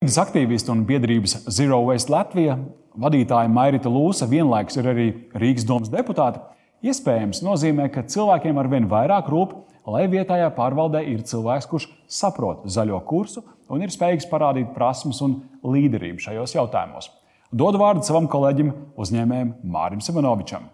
Vides aktīvisti un biedrības Zero Waste Latvija vadītāja Mairita Lūsa vienlaikus ir arī Rīgas domas deputāte. Iespējams, nozīmē, ka cilvēkiem arvien vairāk rūp, lai vietējā pārvaldē ir cilvēks, kurš saprot zaļo kursu un ir spējīgs parādīt prasmes un līderību šajos jautājumos. Dodu vārdu savam kolēģim, uzņēmējam Mārim Simonovičam.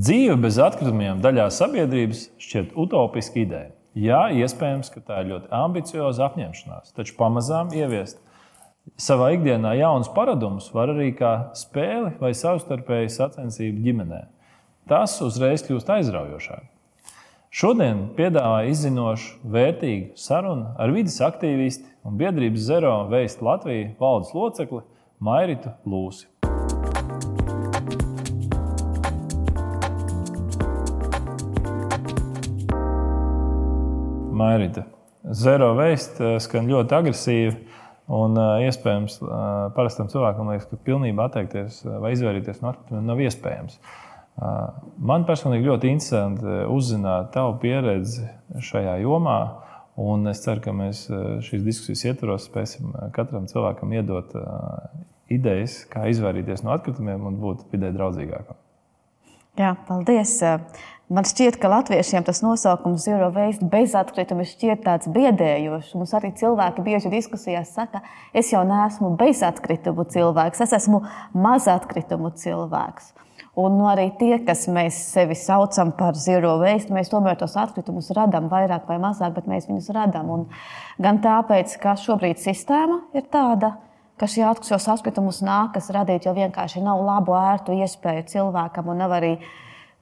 Dzīve bez atkritumiem daļā sabiedrības šķiet utopiska ideja. Jā, iespējams, ka tā ir ļoti ambicioza apņemšanās, taču pamazām ieviest savā ikdienā jaunus paradumus var arī kā spēli vai savstarpēju sacensību ģimenē. Tas uzreiz kļūst aizraujošāk. Šodien piedāvāju izzinošu, vērtīgu sarunu ar vidas aktīvistu un biedrības Zero Waste Latvijas valdes locekli Mairitu Lūsi. Mairita. Zero waste eh, skan ļoti agresīvi. Un, uh, iespējams, uh, parastam cilvēkam liekas, ka pilnībā atteikties vai izvairīties no atkritumiem nav iespējams. Man personīgi ļoti interesanti uzzināt tavu pieredzi šajā jomā. Un es ceru, ka mēs šīs diskusijas ietvaros spēsim katram cilvēkam iedot idejas, kā izvairīties no atkritumiem un būt vidē draudzīgākam. Jā, paldies. Man šķiet, ka latviešiem tas nosaukums Zero Waste bez atkrituma šķiet tāds biedējošs. Mums arī cilvēki bieži diskusijās saka, es jau neesmu bez atkritumu cilvēks, es esmu maz atkritumu cilvēks. Un nu, arī tie, kas mēs sevi saucam par zero waste, mēs tomēr tos atkritumus radām vairāk vai mazāk, bet mēs viņus radām. Un gan tāpēc, ka šobrīd sistēma ir tāda, ka šos atkritumus nākas radīt, jo vienkārši nav labu, ērtu iespēju cilvēkam un nav arī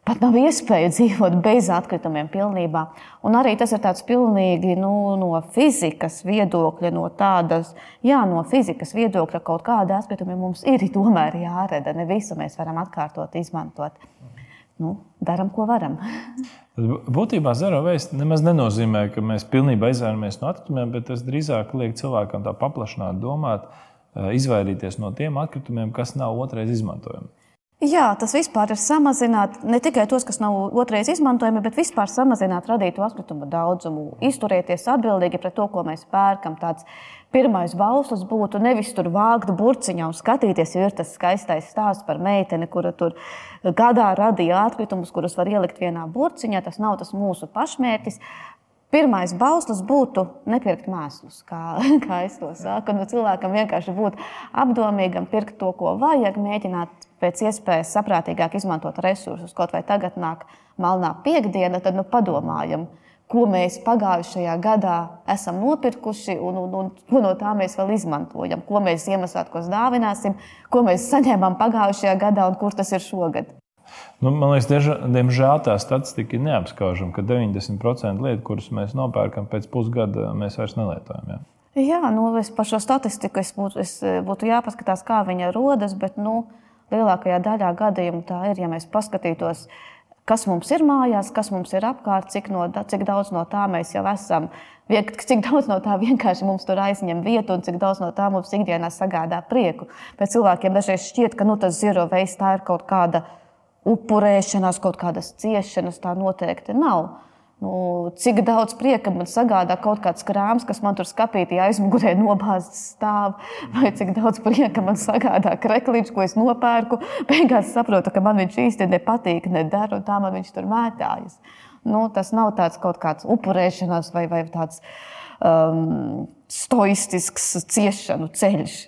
pat nav iespēja dzīvot bez atkritumiem pilnībā. Un arī tas ir tāds pilnīgi nu, no fizikas viedokļa, no tādas, jā, no fizikas viedokļa kaut kāda atkritumi mums ir tomēr jārada. Ne visu mēs varam atkārtot, izmantot. Nu, daram, ko varam. Būtībā zero waste nemaz nenozīmē, ka mēs pilnībā izvairamies no atkritumiem, bet tas drīzāk liek cilvēkam tā paplašināt, domāt, eh, izvairīties no tiem atkritumiem, kas nav otrais izmantojami. Jā, tas vispār ir samazināt ne tikai tos, kas nav otrreiz izmantojami, bet vispār samazināt radīto atkritumu daudzumu. Izturēties atbildīgi pret to, ko mēs pērkam. Tāds pirmais bauslis būtu nevis tur vākt burciņā un skatīties, jo ir tas skaistais stāsts par meiteni, kura tur gadā radīja atkritumus, kurus var ielikt vienā burciņā. Tas nav tas mūsu pašmērķis. Pirmais bauslis būtu nepirkt mēslus, kā, kā es to saku. Nu, cilvēkam vienkārši būt apdomīgam, pirkt to, ko vajag, mēģināt pēc iespējas saprātīgāk izmantot resursus. Kaut vai tagad nāk melnā piekdiena, tad nu, padomājam, ko mēs pagājušajā gadā esam nopirkuši un, un, un ko no tā mēs vēl izmantojam, ko mēs Ziemassvētkos dāvināsim, ko mēs saņēmām pagājušajā gadā un kur tas ir šogad. Nu, man liekas, diemžēl tā statistika ir neapskaužama, ka 90% lietu, kuras mēs nopērkam pēc pusgada, mēs vairs nelietojam. Ja? Jā, nu, es par šo statistiku es būtu, es būtu jāpaskatās, kā viņa rodas, bet nu, lielākajā daļā gadījumu tā ir. Ja mēs paskatītos, kas mums ir mājās, kas mums ir apkārt, cik, no, cik daudz no tā mēs jau esam, cik daudz no tā vienkārši mums tur aizņem vietu un cik daudz no tā mums ikdienā sagādā prieku. Bet cilvēkiem dažreiz šķiet, ka nu, tas zero waste tā ir kaut kāda upurēšanās, kaut kādas ciešanas, tā noteikti nav. Nu, cik daudz prieka man sagādā kaut kāds krāms, kas man tur skapītī aizmugurē nobāzts stāv, vai cik daudz prieka man sagādā kreklīds, ko es nopērku. Beigās saprotu, ka man viņš īsti nepatīk, nedara, un tā man viņš tur mētājas. Nu, tas nav tāds kaut kāds upurēšanās vai, vai tāds um, stoistisks ciešanu ceļš.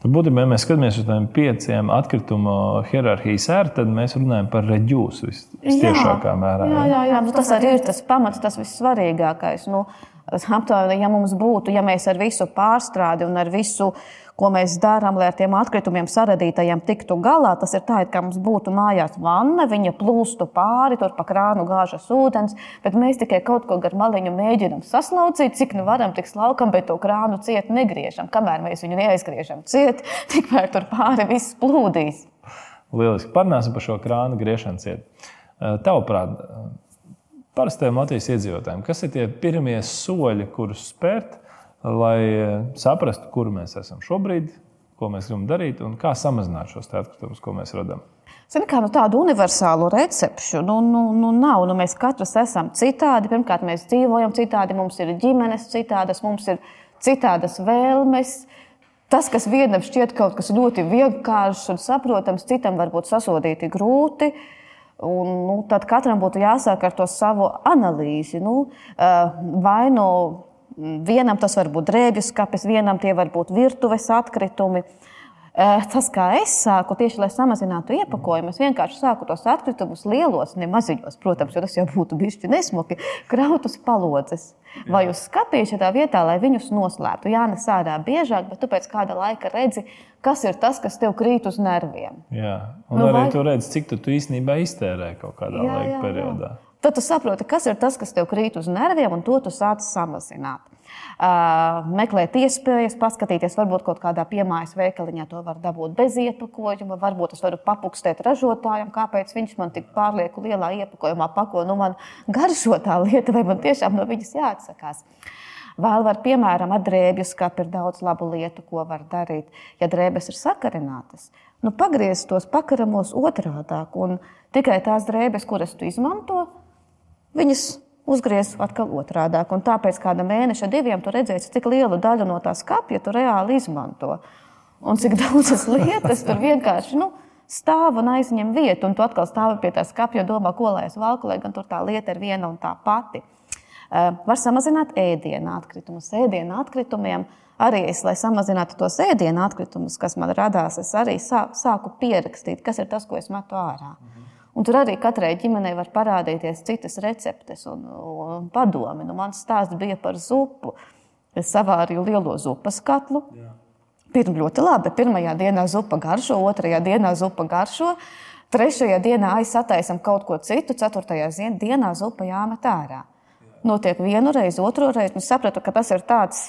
Nu, būtībā, ja mēs skatāmies uz tādiem pieciem atkritumu hierarhijas ērtiem, tad mēs runājam par reģionu visciešākā mērā. Jā, jā, jā. Nu, tas arī ir tas pamats, tas vissvarīgākais. Nu, aptuveni, ja mums būtu, ja mēs ar visu pārstrādi un ar visu ko mēs darām, lai ar tiem atkritumiem saradītajiem tiktu galā. Tas ir tā, it kā mums būtu mājās vanna, viņa plūstu pāri, tur pa krānu gāžas ūdens, bet mēs tikai kaut ko gar maliņu mēģinām saslaucīt, cik nu varam, tik slaukam, bet to krānu ciet negriežam. Kamēr mēs viņu neaizgriežam ciet, tikmēr tur pāri viss plūdīs. Lieliski. Parunāsim par šo krānu griešanu ciet. Tavuprāt, parastajiem Latvijas iedzīvotājiem, kas ir tie pirmie soļi, kurus spērt, lai eh, saprastu, kur mēs esam šobrīd, ko mēs gribam darīt un kā samazināt šos atkritumus, ko mēs radām. Zini, kā, nu, tādu universālu recepšu nu, nu, nu, nav. Nu, mēs katrs esam citādi. Pirmkārt, mēs dzīvojam citādi, mums ir ģimenes citādas, mums ir citādas vēlmes. Tas, kas vienam šķiet kaut kas ļoti vienkāršs un saprotams, citam varbūt sasodīti grūti. Un, nu, tad katram būtu jāsāk ar to savu analīzi. Nu, vai nu vienam tas var būt drēbju skapis, vienam tie var būt virtuves atkritumi. Eh, tas, kā es sāku, tieši lai samazinātu iepakojumu, es vienkārši sāku tos atkritumus lielos, ne maziņos, protams, jo tas jau būtu bijis nesmuki, kraut uz palodzes. Vai uz skāpīša tā vietā, lai viņus noslēptu. Jā, nes ārā biežāk, bet tu pēc kāda laika redzi, kas ir tas, kas tev krīt uz nerviem. Jā, un nu, arī vai... tu redzi, cik tu, tu īstenībā iztērē kaut kādā jā, laika jā, periodā. Jā. Tad tu saproti, kas ir tas, kas tev krīt uz nerviem, un to tu sāc samazināt uh, meklēt iespējas, paskatīties, varbūt kaut kādā piemājas veikaliņā to var dabūt bez iepakojuma, varbūt es varu papukstēt ražotājam, kāpēc viņš man tik pārlieku lielā iepakojumā pako, nu man garšo tā lieta, vai man tiešām no viņas jāatsakās. Vēl var, piemēram, ar drēbju skāpi ir daudz labu lietu, ko var darīt. Ja drēbes ir sakarinātas, nu, pagriez tos pakaramos otrādāk, un tikai tās drēbes, kuras tu izmanto, viņas uzgriezt atkal otrādi. Un tāpēc kāda mēneša, diviem, tu redzēsi, cik lielu daļu no tā skāpja tu reāli izmanto. Un cik daudzas lietas tur vienkārši nu, stāv un aizņem vietu, un tu atkal stāvi pie tā skāpja un domā, ko lai es valku, lai gan tur tā lieta ir viena un tā pati. Uh, var samazināt ēdienu atkritumus. Ēdienu atkritumiem arī es, lai samazinātu tos ēdienu atkritumus, kas man radās, es arī sāku pierakstīt, kas ir tas, ko es metu ārā. Mhm. Un tur arī katrai ģimenei var parādīties citas receptes un, un padomi. Nu, mans stāsts bija par zupu. Es savārīju lielo zupas katlu. Pirmā ļoti labi. Pirmajā dienā zupa garšo, otrajā dienā zupa garšo. Trešajā dienā aizsataisam kaut ko citu, ceturtajā dienā zupa jāmet ārā. Notiek vienu reizi, otru reizi. Es sapratu, ka tas ir tāds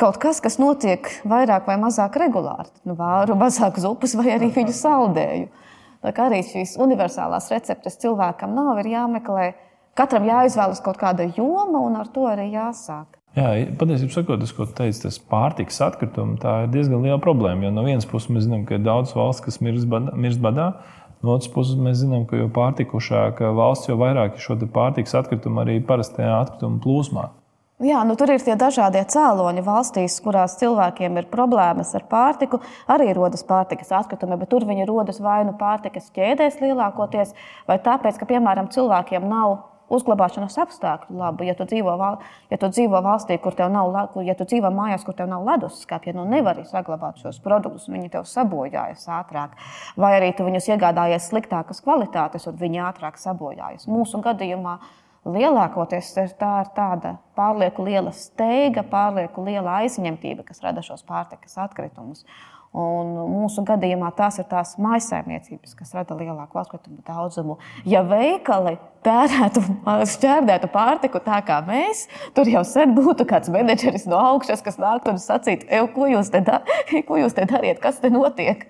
kaut kas, kas notiek vairāk vai mazāk regulāri. Nu, vāru mazāk zupas vai arī viņu saldēju. Tā kā arī šīs universālās receptes cilvēkam nav, ir jāmeklē. Katram jāizvēlas kaut kāda joma, un ar to arī jāsāk. Jā, patiesībā sakot, tas, ko teicu, tas pārtikas atkritumi, tā ir diezgan liela problēma. Jo no vienas puses mēs zinām, ka ir daudz valsts, kas mirst badā, mirst badā no otras puses mēs zinām, ka jo pārtikušāka valsts, jo vairāk ir šo pārtikas atkritumu arī parastajā atkritumu plūsmā. Jā, nu, tur ir tie dažādie cēloņi valstīs, kurās cilvēkiem ir problēmas ar pārtiku. Arī rodas pārtikas atkritumi, bet tur viņi rodas vai nu pārtikas ķēdēs lielākoties, vai tāpēc, ka, piemēram, cilvēkiem nav uzglabāšanas apstākļu labi. Ja tu dzīvo, val, ja tu dzīvo valstī, kur tev nav, ja tu dzīvo mājās, kur tev nav leduskapja, nu nevari saglabāt šos produktus, viņi tev sabojājas ātrāk. Vai arī tu viņus iegādājies sliktākas kvalitātes, un viņi ātrāk sabojājas. Mūsu gadījumā Lielākoties tā ir tāda pārlieku liela steiga, pārlieku liela aizņemtība, kas rada šos pārtikas atkritumus. Un mūsu gadījumā tās ir tās maisaimniecības, kas rada lielāku atkritumu daudzumu. Ja veikali tērētu, šķērdētu pārtiku tā kā mēs, tur jau sen būtu kāds menedžeris no augšas, kas nāktu un sacītu, ko jūs te, da ko jūs te dariet, kas te notiek.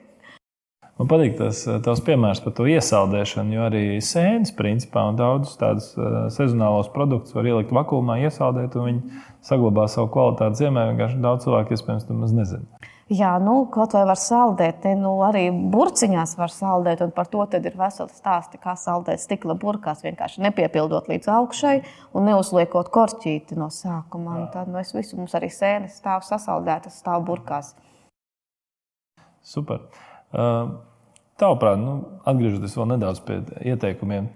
Man patīk tas eh, tavs piemērs par to iesaldēšanu, jo arī sēnes, principā, un daudzus tādus eh, sezonālos produktus var ielikt vakumā, iesaldēt, un viņi saglabā savu kvalitāti ziemē. Vienkārši daudz cilvēku, iespējams, to maz nezina. Jā, nu, kaut vai var saldēt, nu, arī burciņās var saldēt, un par to ir veseli stāsti, kā saldēt stikla burkās. Vienkārši nepiepildot līdz augšai un neuzliekot korķīti no sākuma. Tad nu, es visu mums arī sēnes stāv sasaldētas, stāv burkās. Super. Tavuprāt, nu, atgriežoties vēl nedaudz pie ieteikumiem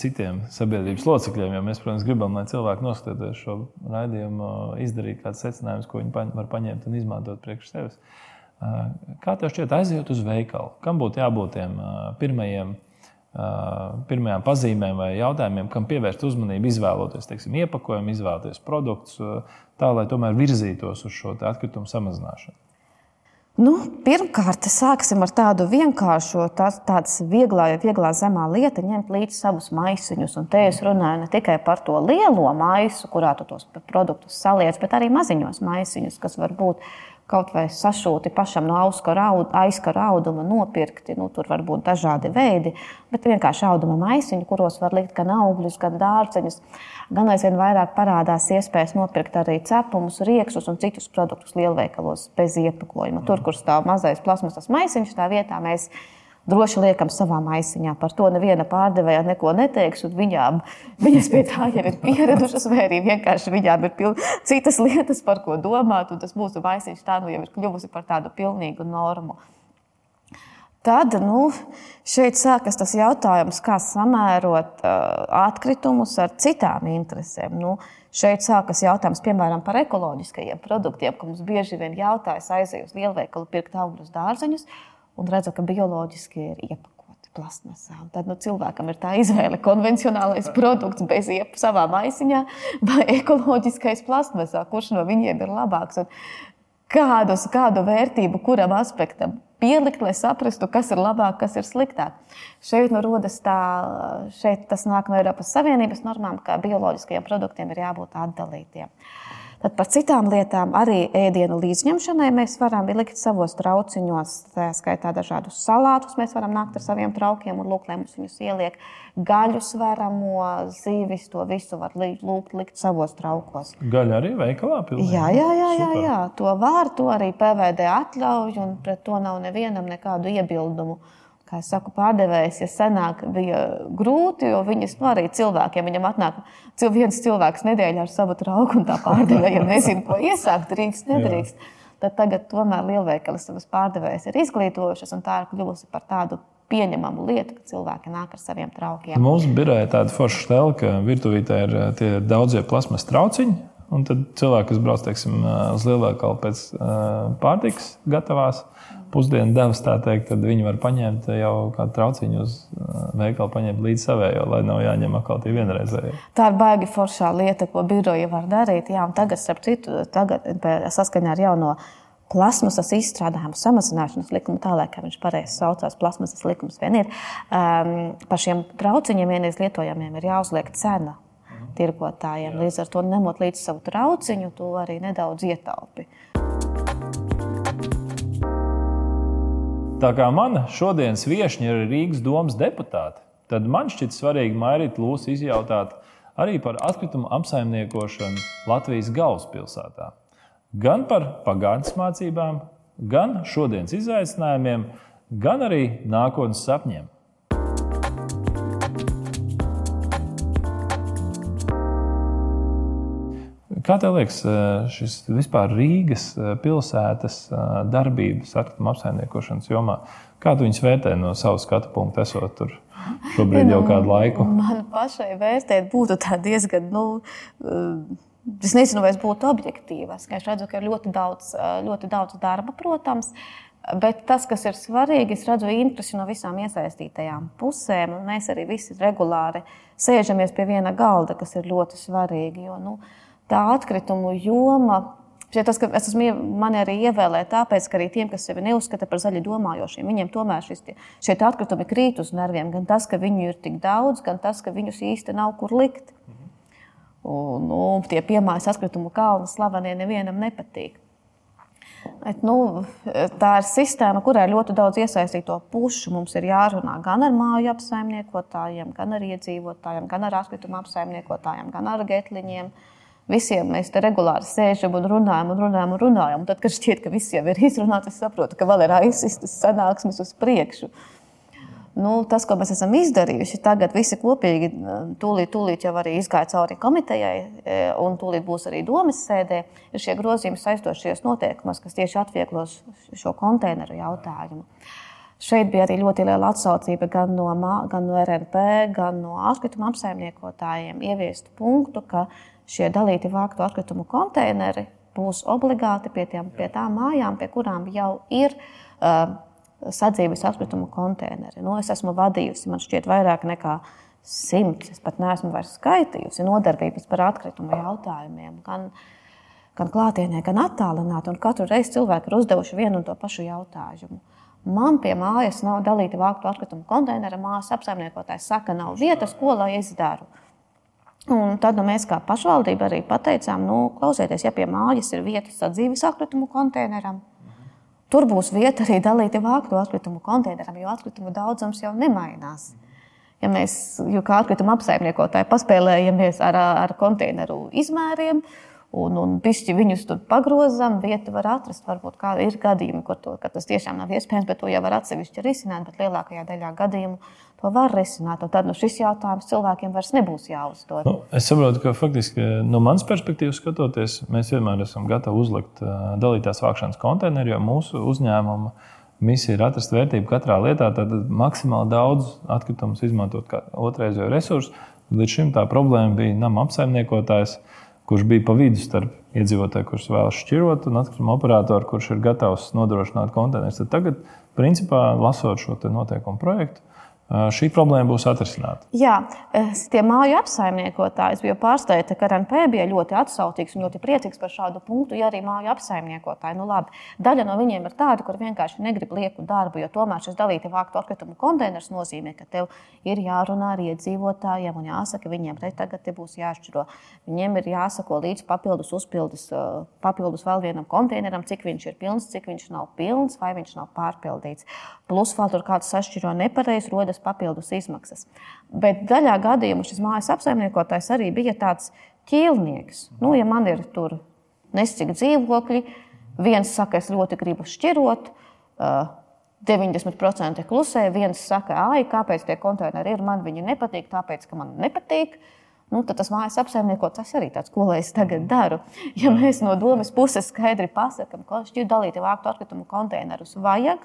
citiem sabiedrības locekļiem, jo mēs, protams, gribam, lai cilvēki noskatoties šo raidījumu, izdarītu kādus secinājumus, ko viņi var paņemt un izmantot priekš sevis. Kā tev šķiet, aiziet uz veikalu? Kam būtu jābūt tiem pirmajiem, pirmajām pazīmēm vai jautājumiem, kam pievērst uzmanību, izvēloties teiksim, iepakojumu, izvēloties produktus, tā lai tomēr virzītos uz šo atkritumu samazināšanu? Nu, pirmkārt, sāksim ar tādu vienkāršu, tādu vieglā, vieglā zemā lietu, ņemt līdzi savus maisiņus. Un te es runāju ne tikai par to lielo maisu, kurā tu tos produktus saliec, bet arī maziņos maisiņus, kas var būt kaut vai sašūti pašam no aizkara auduma nopirkti. Nu, tur var būt dažādi veidi, bet vienkārši auduma maisiņi, kuros var likt gan augļus, gan dārceņus. Gan aizvien vairāk parādās iespējas nopirkt arī cepumus, rieksus un citus produktus lielveikalos bez iepakojuma. Tur, kur stāv mazais plasmasas maisiņš, tā vietā mēs droši liekam savā maisiņā. Par to neviena pārdevēja neko neteiks, un viņām, viņas pie tā jau ir pieradušas, vai arī vienkārši viņām ir pil... citas lietas, par ko domāt, un tas mūsu maisiņš tā nu jau ir kļuvusi par tādu pilnīgu normu. Tad nu, šeit sākas tas jautājums, kā samērot uh, atkritumus ar citām interesēm. Nu, šeit sākas jautājums, piemēram, par ekoloģiskajiem produktiem, ko mums bieži vien jautājas, aizēju uz lielveikalu, pirkt augļus, dārzeņus, un redzu, ka bioloģiski ir iepakoti plasmasā. Un tad nu, cilvēkam ir tā izvēle, konvencionālais produkts bez iepa savā maisiņā vai ekoloģiskais plasmasā, kurš no viņiem ir labāks. Un kādus, kādu vērtību kuram aspektam pielikt, lai saprastu, kas ir labāk, kas ir sliktāk. Šeit nu rodas tā, šeit tas nāk no Eiropas Savienības normām, ka bioloģiskajiem produktiem ir jābūt atdalītiem. Tad par citām lietām arī ēdienu līdzņemšanai mēs varam likt savos trauciņos, tā skaitā dažādus salātus. Mēs varam nākt ar saviem traukiem un lūgt, lai mums viņus ieliek gaļu svaramo, zīvis, to visu var lūgt likt savos traukos. Gaļa arī veikalā pilnīgi? Jā, jā, jā, jā, jā. to var, to arī PVD atļauj un pret to nav nevienam nekādu iebildumu kā es saku, pārdevējs, ja senāk bija grūti, jo viņas nu, arī cilvēkiem, viņam atnāk viens cilvēks nedēļā ar savu trauku un tā pārdevēja nezina, ko iesākt, drīkst, nedrīkst. Jā. Tad tagad tomēr lielveikali savas pārdevējas ir izglītojušas un tā ir kļuvusi par tādu pieņemamu lietu, ka cilvēki nāk ar saviem traukiem. Mums bija tāda forša stela, ka virtuvītē ir tie daudzie plasmas trauciņi. Un tad cilvēki, kas brauc teiksim, uz lielveikalu pēc pārtikas gatavās, pusdienu devas, teikt, tad viņi var paņemt jau kādu trauciņu uz uh, veikalu, paņemt līdzi savējo, lai nav jāņem atkal tie vienreizēji. Tā ir baigi foršā lieta, ko biroja var darīt. Jā, un tagad, starp citu, tagad, saskaņā ar jauno plasmasas izstrādājumu samazināšanas likumu, tā lai viņš pareizi saucās, plasmasas likums vien ir. Um, par šiem trauciņiem vienreiz lietojamiem ir jāuzliek cena tirgotājiem. Līdz ar to ņemot līdzi savu trauciņu, to arī nedaudz ietaupi. Tā kā mana šodienas viesiņa ir Rīgas domas deputāte, tad man šķiet svarīgi Mairīt Lūsu izjautāt arī par atkritumu apsaimniekošanu Latvijas galvaspilsētā. Gan par pagātnes mācībām, gan šodienas izaicinājumiem, gan arī nākotnes sapņiem. Kā tev liekas, šis vispār Rīgas pilsētas darbības atkrituma apsaimniekošanas jomā? Kā tu viņus vērtē no savas skatu punkta, esot tur šobrīd jau kādu laiku? Man pašai vērtēt būtu diezgan. Nu, Es nezinu, vai es būtu objektīvs. Es redzu, ka ir ļoti daudz, ļoti daudz darba, protams. Bet tas, kas ir svarīgi, es redzu interesi no visām iesaistītajām pusēm. Mēs arī visi regulāri sēžamies pie viena galda, kas ir ļoti svarīgi. Jo, nu, uh, tā atkritumu joma. Tas, es esmu mani arī ievēlēta tāpēc, ka arī tiem, kas sevi neuzskata par zaļi domājošiem, viņiem tomēr šis, šie atkritumi krīt uz nerviem. Gan tas, ka viņu ir tik daudz, gan tas, ka viņus īsti nav kur likt. Un, nu, tie piemājas atkritumu kalni slavenie nevienam nepatīk. Bet, nu, tā ir sistēma, kurā ir ļoti daudz iesaistīto pušu. Mums ir jārunā gan ar māju apsaimniekotājiem, gan ar iedzīvotājiem, gan ar atkritumu apsaimniekotājiem, gan ar getliņiem. Uh, Visiem mēs te regulāri sēžam un runājam, un runājam, un runājam. Un tad, kad šķiet, ka viss jau ir izrunāts, es saprotu, ka vēl ir aizsistas sanāksmes uz priekšu. Nu, tas, ko mēs esam izdarījuši, tagad visi kopīgi, tūlīt, tūlīt jau arī izgāja cauri komitejai, e, un tūlīt būs arī domas sēdē, ir šie grozījumi saistošies noteikumos, kas tieši atvieglos šo konteineru jautājumu. Šeit bija arī ļoti liela atsaucība gan no, gan no RNP, gan no atkrituma apsaimniekotājiem ieviest punktu, ka šie dalīti vāktu atkritumu konteineri būs obligāti pie, tiem, pie tām mājām, pie kurām jau ir uh, sadzīves atkritumu konteineri. Nu, es esmu vadījusi, man šķiet, vairāk nekā simts. Es pat neesmu vairs skaitījusi nodarbības par atkritumu jautājumiem. Gan, gan klātienē, gan attālināti. Katru reizi cilvēki ir uzdevuši vienu un to pašu jautājumu. Man pie mājas nav dalīta vāktu atkritumu konteinera. Mājas apsaimniekotājs saka, nav vietas, ko lai es daru. Un tad nu, mēs kā pašvaldība arī pateicām, nu, klausieties, ja pie mājas ir vieta sadzīves atkritumu konteineram, tur būs vieta arī dalīti vāktu atkritumu konteineram, jo atkritumu daudzums jau nemainās. Ja mēs, kā atkrituma apsaimniekotāji, paspēlējamies ar, ar konteineru izmēriem un, un pišķi viņus tur pagrozam, vietu var atrast. Varbūt kā ir gadījumi, kur to, tas tiešām nav iespējams, bet to jau var atsevišķi risināt. Bet lielākajā daļā gadījumu to var risināt. Tad nu, šis jautājums cilvēkiem vairs nebūs jāuzdod. Nu, es saprotu, ka faktiski no manas perspektīvas skatoties, mēs vienmēr esam gatavi uzlikt dalītās vākšanas konteineru, jo mūsu uzņēmuma misija ir atrast vērtību katrā lietā, tad maksimāli daudz atkritumus izmantot kā otrreizējo resursu. Līdz šim tā problēma bija nama apsaimniekotājs kurš bija pa vidu starp iedzīvotāju, kurš vēlas šķirot, un atkrituma operatoru, kurš ir gatavs nodrošināt konteinerus. Tagad, principā, lasot šo noteikumu projektu, šī problēma būs atrisināta. Jā, tie māju apsaimniekotāji, es biju pārsteigta, ka RNP bija ļoti atsaucīgs un ļoti priecīgs par šādu punktu, ja arī māju apsaimniekotāji. Nu, labi, daļa no viņiem ir tāda, kur vienkārši negrib lieku darbu, jo tomēr šis dalīti vāktu atkritumu konteiners nozīmē, ka tev ir jārunā ar iedzīvotājiem un jāsaka, viņiem te tagad te būs jāšķiro. Viņiem ir jāsako līdz papildus uzpildus, papildus vēl vienam konteineram, cik viņš ir pilns, cik viņš nav pilns vai viņš nav pārpildīts. Plus vēl tur kāds sašķiro nepareizi, rodas rodas papildus izmaksas. Bet daļā gadījumā šis mājas apsaimniekotājs arī bija tāds ķīlnieks. Nu, ja man ir tur nescik dzīvokļi, viens saka, es ļoti gribu šķirot. Uh, 90% klusē, viens saka, ah, kāpēc tie konteineri ir, man viņi nepatīk, tāpēc, ka man nepatīk. Nu, tad tas mājas apsaimniekotājs arī tāds, ko lai es tagad daru. Ja mēs no domas puses skaidri pasakām, ka šķiet dalīti vāktu atkritumu konteinerus vajag,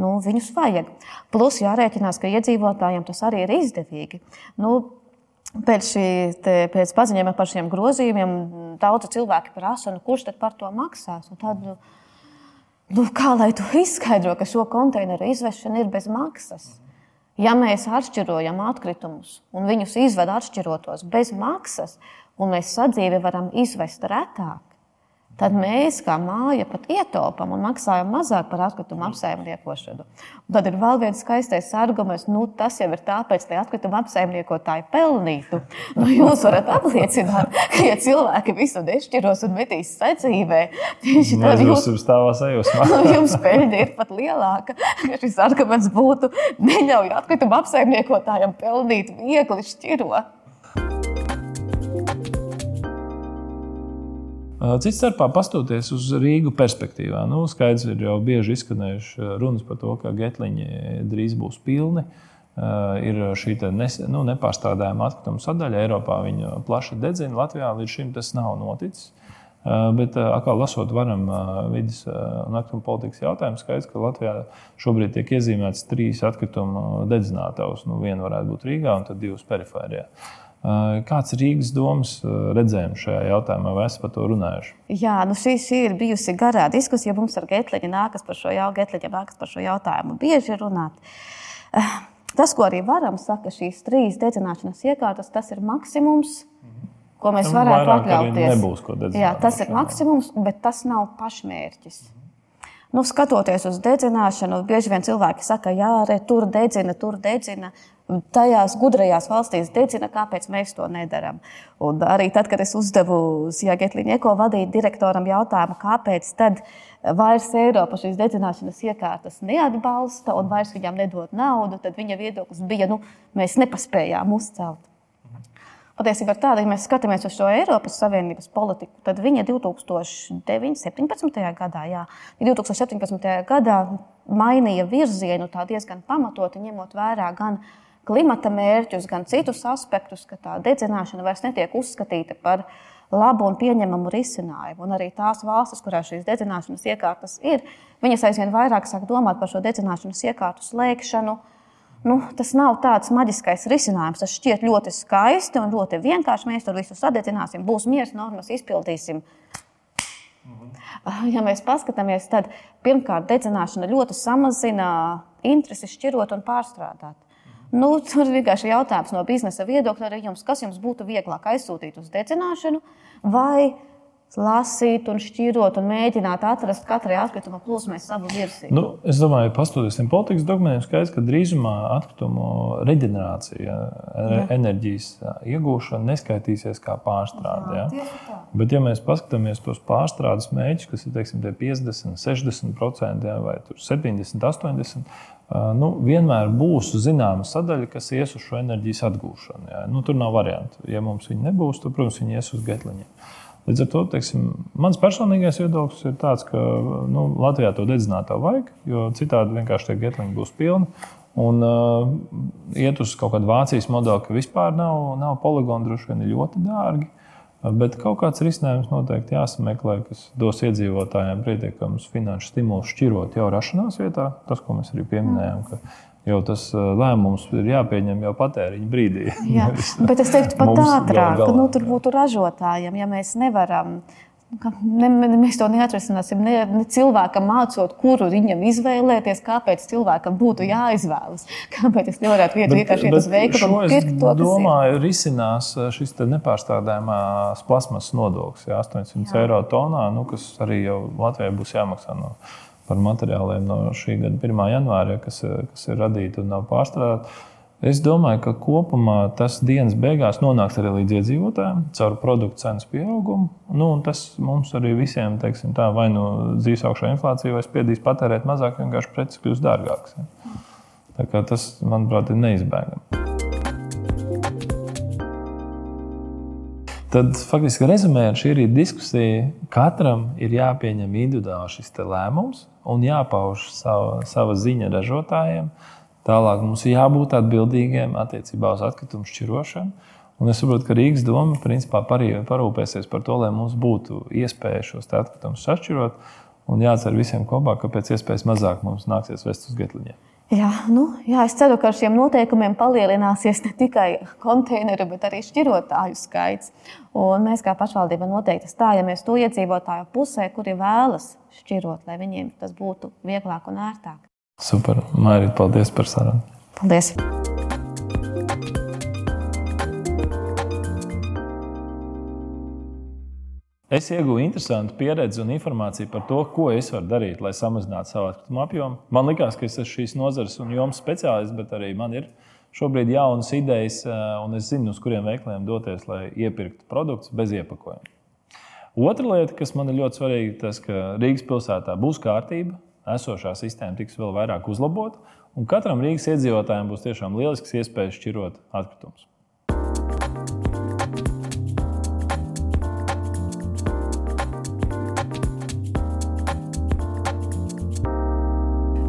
Nu, viņus vajag. Plus jārēķinās, ka iedzīvotājiem tas arī ir izdevīgi. Nu, Pēc, šī, te, pēc paziņojuma par šiem grozījumiem daudzi cilvēki prasa, nu, kurš tad par to maksās. Un tad, nu, kā lai to izskaidro, ka šo konteineru izvešana ir bez maksas? Ja mēs atšķirojam atkritumus un viņus izvedam atšķirotos bez maksas, un mēs sadzīvi varam izvest retāk, tad mēs kā māja pat ietaupām un maksājam mazāk par atkritumu apsaimniekošanu. Un tad ir vēl viens skaistais arguments, nu, tas jau ir tāpēc, lai atkritumu apsaimniekotāji pelnītu. Nu, jūs varat apliecināt, ka, ja cilvēki visu nešķiros un metīs sadzīvē, tieši tad jūs, stāvā sajūsmā. Nu, jums peļņa ir pat lielāka. Šis arguments būtu neļauj atkritumu apsaimniekotājiem pelnīt viegli šķirot. Cits starpā pastoties uz Rīgu perspektīvā, nu, skaidrs ir jau bieži izskanējuši runas par to, ka getliņi drīz būs pilni. Ir šī nes, nu, nepārstrādājuma atkrituma sadaļa. Eiropā viņa plaši dedzina, Latvijā līdz šim tas nav noticis. Bet, kā lasot, varam vidas un atkrituma politikas jautājumu, skaidrs, ka Latvijā šobrīd tiek iezīmētas trīs atkrituma dedzinātavas. Nu, viena varētu būt Rīgā un divas perifērijā. Kāds ir Rīgas domas redzējums šajā jautājumā, vai esat par to runājuši? Jā, nu šī, šī ir bijusi garā diskusija. Mums ar Getliņu nākas par šo, jau, nākas par šo jautājumu bieži runāt. Tas, ko arī varam saka, šīs trīs dedzināšanas iekārtas, tas ir maksimums, ko mēs varētu atļauties. Nebūs, ko Jā, tas ir maksimums, bet tas nav pašmērķis. Nu, skatoties uz dedzināšanu, bieži vien cilvēki saka, jā, re, tur dedzina, tur dedzina tajās gudrajās valstīs dedzina, kāpēc mēs to nedarām. Un arī tad, kad es uzdevu Sjagetliņa eko vadīt direktoram jautājumu, kāpēc tad vairs Eiropa šīs dedzināšanas iekārtas neatbalsta un vairs viņām nedod naudu, tad viņa viedoklis bija, nu, mēs nepaspējām uzcelt. Patiesībā ir tāda, ja mēs skatāmies uz šo Eiropas Savienības politiku, tad viņa 2017. gadā, jā, 2017. gadā mainīja virzienu diezgan pamatoti, ņemot vērā gan klimata mērķus, gan citus aspektus, ka tā dedzināšana vairs netiek uzskatīta par labu un pieņemamu risinājumu. Un arī tās valstis, kurās šīs dedzināšanas iekārtas ir, viņas aizvien vairāk sāk domāt par šo dedzināšanas iekārtu slēgšanu. Nu, tas nav tāds maģiskais risinājums. Tas šķiet ļoti skaisti un ļoti vienkārši. Mēs tur visu sadedzināsim, būs miers, normas izpildīsim. Ja mēs paskatāmies, tad pirmkārt, dedzināšana ļoti samazina interesi šķirot un pārstrādāt. Nu, tur vienkārši jautājums no biznesa viedokļa arī jums, kas jums būtu vieglāk aizsūtīt uz dedzināšanu vai lasīt, un šķirot un mēģināt atrast katrai atkrituma plūsmai savu virsmu. Nu, es domāju, tiem politikas dokumentiem, skaidrs, ka drīzumā atkritumu reģenerācija, jā. enerģijas iegūšana neskaitīsies kā pārstrāde. Jā. Jā. Bet, ja mēs paskatāmies tos pārstrādes mēģus, kas ir teiksim, 50, 60% jā, vai 70, 80%, nu, vienmēr būs zināma sadaļa, kas ies uz šo enerģijas atgūšanu. Jā. Nu, tur nav variantu. Ja mums viņa nebūs, tad, protams, viņi ies uz getliņiem. Līdz ar to teiksim, mans personīgais viedoklis ir tāds, ka nu, Latvijā to dedzinātā vajag, jo citādi vienkārši tie getliņi būs pilni. Un uh, iet uz kaut kādu Vācijas modeli, ka vispār nav, nav poligoni, droši vien ir ļoti dārgi. Bet kaut kāds risinājums noteikti jāsameklē, kas dos iedzīvotājiem pietiekamus finanšu stimulus šķirot jau rašanās vietā. Tas, ko mēs arī pieminējām, ka jau tas lēmums ir jāpieņem jau patēriņa brīdī. Jā, bet es teiktu pat ātrāk, ka nu, tur būtu ražotājiem, ja mēs nevaram. Ne, ne, mēs to neatrisināsim. Ne, ne cilvēkam mācot, kuru viņam izvēlēties, kāpēc cilvēkam būtu jāizvēlas. Kāpēc es nevarētu vietā vienkārši iet uz veikalu un pirkt to? Es domāju, risinās šis nepārstrādājumās plasmas nodoklis, ja 800 Jā. eiro tonā, nu, kas arī jau Latvijai būs jāmaksā no par materiāliem no šī gada 1. janvāra, kas, kas ir radīti un nav pārstrādāti. Es domāju, ka kopumā tas dienas beigās nonāks arī līdz iedzīvotājiem caur produktu cenas pieaugumu. Nu, tas mums arī visiem, teiksim, tā, vai nu dzīs augšā inflācija, vai spiedīs patērēt mazāk, vienkārši preces kļūs dārgākas. Ja. Tas, manuprāt, ir neizbēgami. Tad faktiski rezumējot šī rīta diskusiju, katram ir jāpieņem individuāli šis lēmums un jāpauž sava, sava ziņa ražotājiem. Tālāk mums ir jābūt atbildīgiem attiecībā uz atkritumu šķirošanu. Un es saprotu, ka Rīgas doma principā parūpēsies par to, lai mums būtu iespēja šos atkritumus sašķirot. Un jācer visiem kopā, ka pēc iespējas mazāk mums nāksies vest uz getliņiem. Jā, nu, jā, es ceru, ka ar šiem noteikumiem palielināsies ne tikai konteineru, bet arī šķirotāju skaits. Un mēs kā pašvaldība noteikti stājamies to iedzīvotāju pusē, kuri vēlas šķirot, lai viņiem tas būtu vieglāk un ērtāk. Super, Mārīt, paldies par sarunu. Paldies! Es ieguvu interesantu pieredzi un informāciju par to, ko es varu darīt, lai samazinātu savu atkritumu apjomu. Man liekas, ka es esmu šīs nozares un jomas speciālists, bet arī man ir šobrīd jaunas idejas, eh, un es zinu, uz kuriem veikaliem doties, lai iepirktu produktus bez iepakojuma. Otra lieta, kas man ir ļoti svarīga, ir tas, ka Rīgas pilsētā būs kārtība, esošā sistēma tiks vēl vairāk uzlabota, un katram Rīgas iedzīvotājam būs tiešām lielisks iespējas šķirot atkritumus.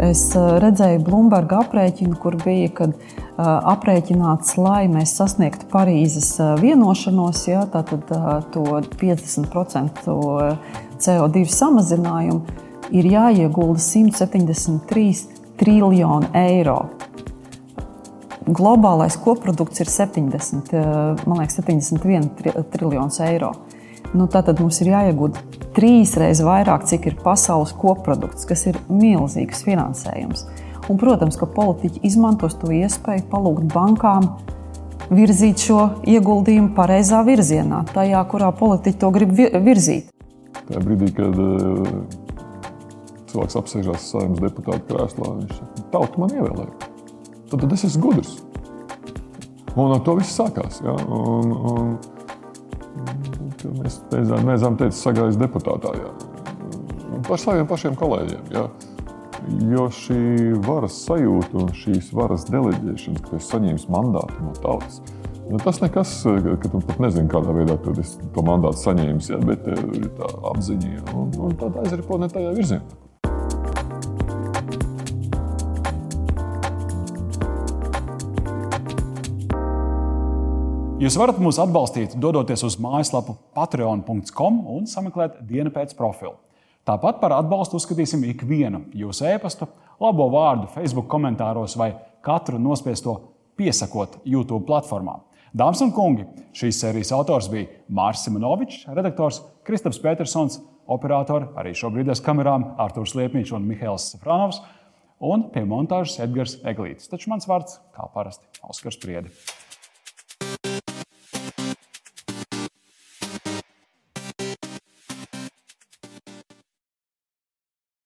Es redzēju Bloomberg aprēķinu, kur bija, kad aprēķināts, lai mēs sasniegtu Parīzes vienošanos, ja, tātad to 50% CO2 samazinājumu, ir jāiegulda 173 triljoni eiro. Globālais koprodukts ir 70, man liekas, 71 triljonus eiro. Nu, tātad mums ir jāiegūda trīs reizes vairāk, cik ir pasaules koprodukts, kas ir milzīgs finansējums. Un, protams, ka politiķi izmantos to iespēju palūgt bankām virzīt šo ieguldījumu pareizā virzienā, tajā, kurā politiķi to grib virzīt. Tajā brīdī, kad uh, cilvēks apsēžās saimnes deputāta krēslā, viņš saka, tauta man ievēlēja. Tad, tad es esmu gudrs. Un ar to viss sākās. Ja? Un, un, Mēs neesam teicis, sagājis deputātā. Jā. Par saviem pašiem kolēģiem. Jā. Jo šī varas sajūta un šīs varas deleģēšana, ka es saņēmu mandātu no tautas, nu, tas nekas, ka tu pat nezini, kādā veidā to mandātu saņēmis, jā, bet ir tā apziņa un, un tāda aizripo ne tajā virzienā. Jūs varat mūs atbalstīt, dodoties uz mājaslapu patreon.com un sameklēt dienu pēc profilu. Tāpat par atbalstu uzskatīsim ikvienu jūsu e-pastu, labo vārdu, Facebook komentāros vai katru nospiesto piesakot YouTube platformā. Dāmas un kungi, šīs sērijas autors bija Mārcis Simonovičs, redaktors Kristaps Petersons, operatori arī šobrīd aiz kamerām Artūrs Liepniņš un Mihails Safranovs un pie montāžas Edgars Eglītis. Taču mans vārds, kā parasti, Oskars Priedi.